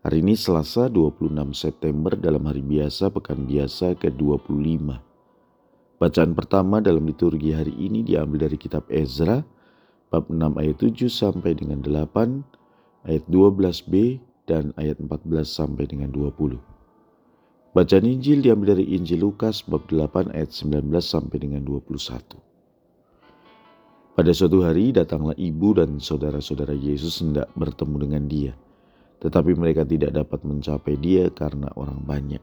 Hari ini Selasa 26 September dalam hari biasa pekan biasa ke-25. Bacaan pertama dalam liturgi hari ini diambil dari kitab Ezra bab 6 ayat 7 sampai dengan 8, ayat 12b dan ayat 14 sampai dengan 20. Bacaan Injil diambil dari Injil Lukas bab 8 ayat 19 sampai dengan 21. Pada suatu hari datanglah ibu dan saudara-saudara Yesus hendak bertemu dengan dia. Tetapi mereka tidak dapat mencapai dia karena orang banyak.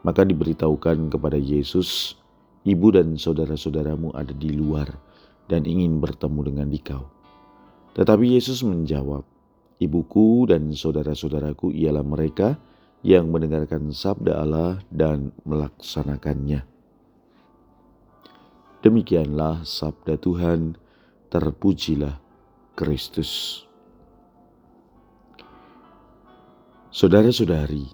Maka diberitahukan kepada Yesus, ibu dan saudara-saudaramu ada di luar dan ingin bertemu dengan dikau. Tetapi Yesus menjawab, Ibuku dan saudara-saudaraku ialah mereka yang mendengarkan sabda Allah dan melaksanakannya. Demikianlah sabda Tuhan, terpujilah Kristus. Saudara-saudari,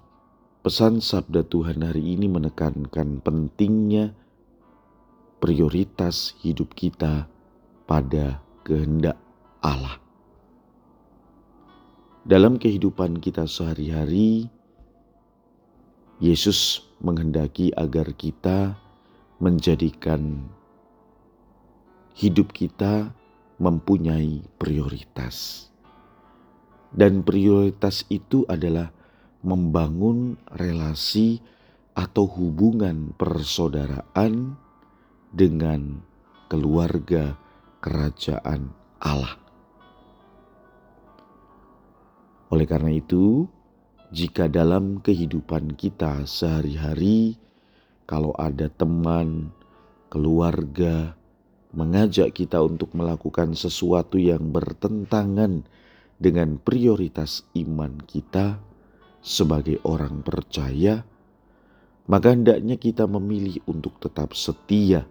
pesan sabda Tuhan hari ini menekankan pentingnya prioritas hidup kita pada kehendak Allah. Dalam kehidupan kita sehari-hari, Yesus menghendaki agar kita menjadikan hidup kita mempunyai prioritas. Dan prioritas itu adalah membangun relasi atau hubungan persaudaraan dengan keluarga kerajaan Allah. Oleh karena itu, jika dalam kehidupan kita sehari-hari, kalau ada teman, keluarga mengajak kita untuk melakukan sesuatu yang bertentangan dengan prioritas iman kita sebagai orang percaya, maka hendaknya kita memilih untuk tetap setia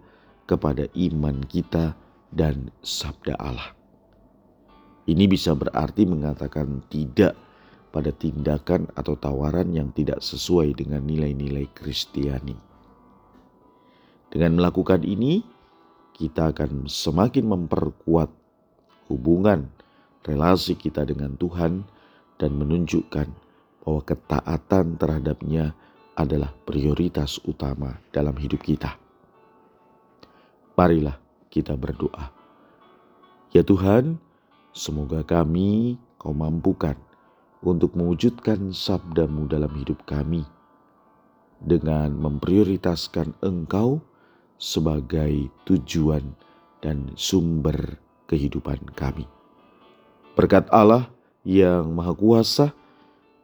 kepada iman kita dan sabda Allah. Ini bisa berarti mengatakan tidak pada tindakan atau tawaran yang tidak sesuai dengan nilai-nilai Kristiani. Dengan melakukan ini, kita akan semakin memperkuat hubungan relasi kita dengan Tuhan dan menunjukkan bahwa ketaatan terhadapnya adalah prioritas utama dalam hidup kita. Marilah kita berdoa. Ya Tuhan, Semoga kami kau mampukan untuk mewujudkan sabdamu dalam hidup kami dengan memprioritaskan engkau sebagai tujuan dan sumber kehidupan kami. Berkat Allah yang Maha Kuasa